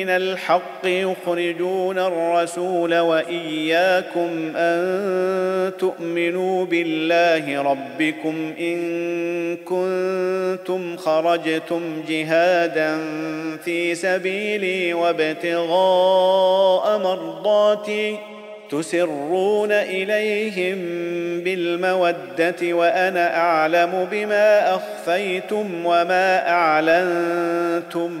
من الحق يخرجون الرسول وإياكم أن تؤمنوا بالله ربكم إن كنتم خرجتم جهادا في سبيلي وابتغاء مرضاتي تسرون إليهم بالمودة وأنا أعلم بما أخفيتم وما أعلنتم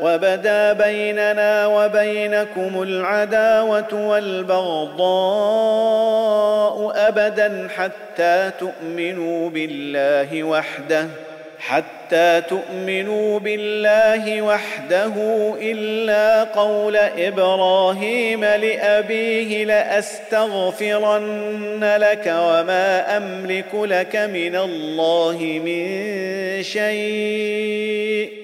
وبدا بيننا وبينكم العداوة والبغضاء أبدا حتى تؤمنوا بالله وحده حتى تؤمنوا بالله وحده إلا قول إبراهيم لأبيه لأستغفرن لك وما أملك لك من الله من شيء.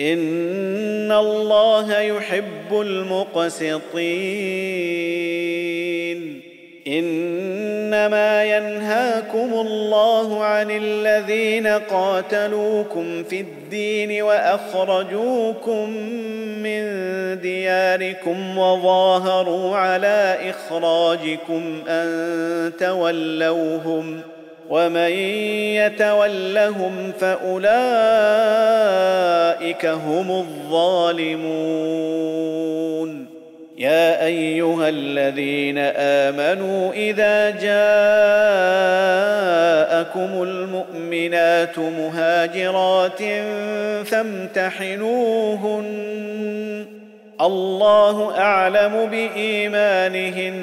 ان الله يحب المقسطين انما ينهاكم الله عن الذين قاتلوكم في الدين واخرجوكم من دياركم وظاهروا على اخراجكم ان تولوهم ومن يتولهم فأولئك هم الظالمون. يا أيها الذين آمنوا إذا جاءكم المؤمنات مهاجرات فامتحنوهن. الله أعلم بإيمانهن.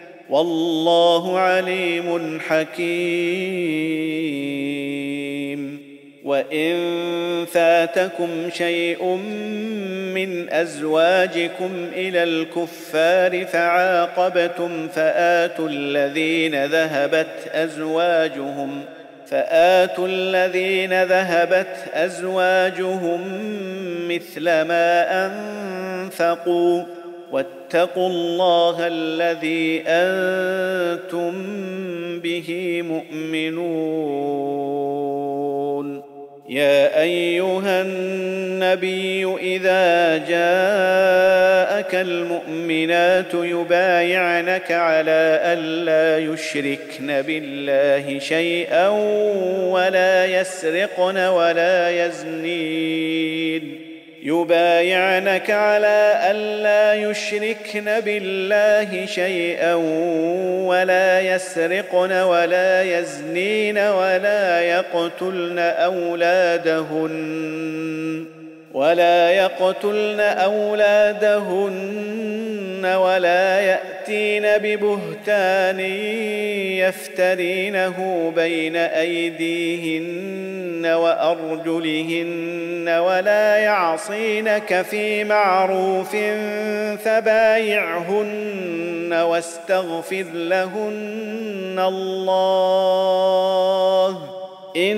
والله عليم حكيم. وإن فاتكم شيء من أزواجكم إلى الكفار فعاقبتم فآتوا الذين ذهبت أزواجهم فآتوا الذين ذهبت أزواجهم مثل ما أنفقوا واتقوا الله الذي أنتم به مؤمنون. يا أيها النبي إذا جاءك المؤمنات يبايعنك على الا يشركن بالله شيئا ولا يسرقن ولا يزنين. يبايعنك على الا يشركن بالله شيئا ولا يسرقن ولا يزنين ولا يقتلن أولادهن. ولا يقتلن أولادهن ولا يأتين ببهتان يفترينه بين أيديهن وأرجلهن ولا يعصينك في معروف فبايعهن واستغفر لهن الله إن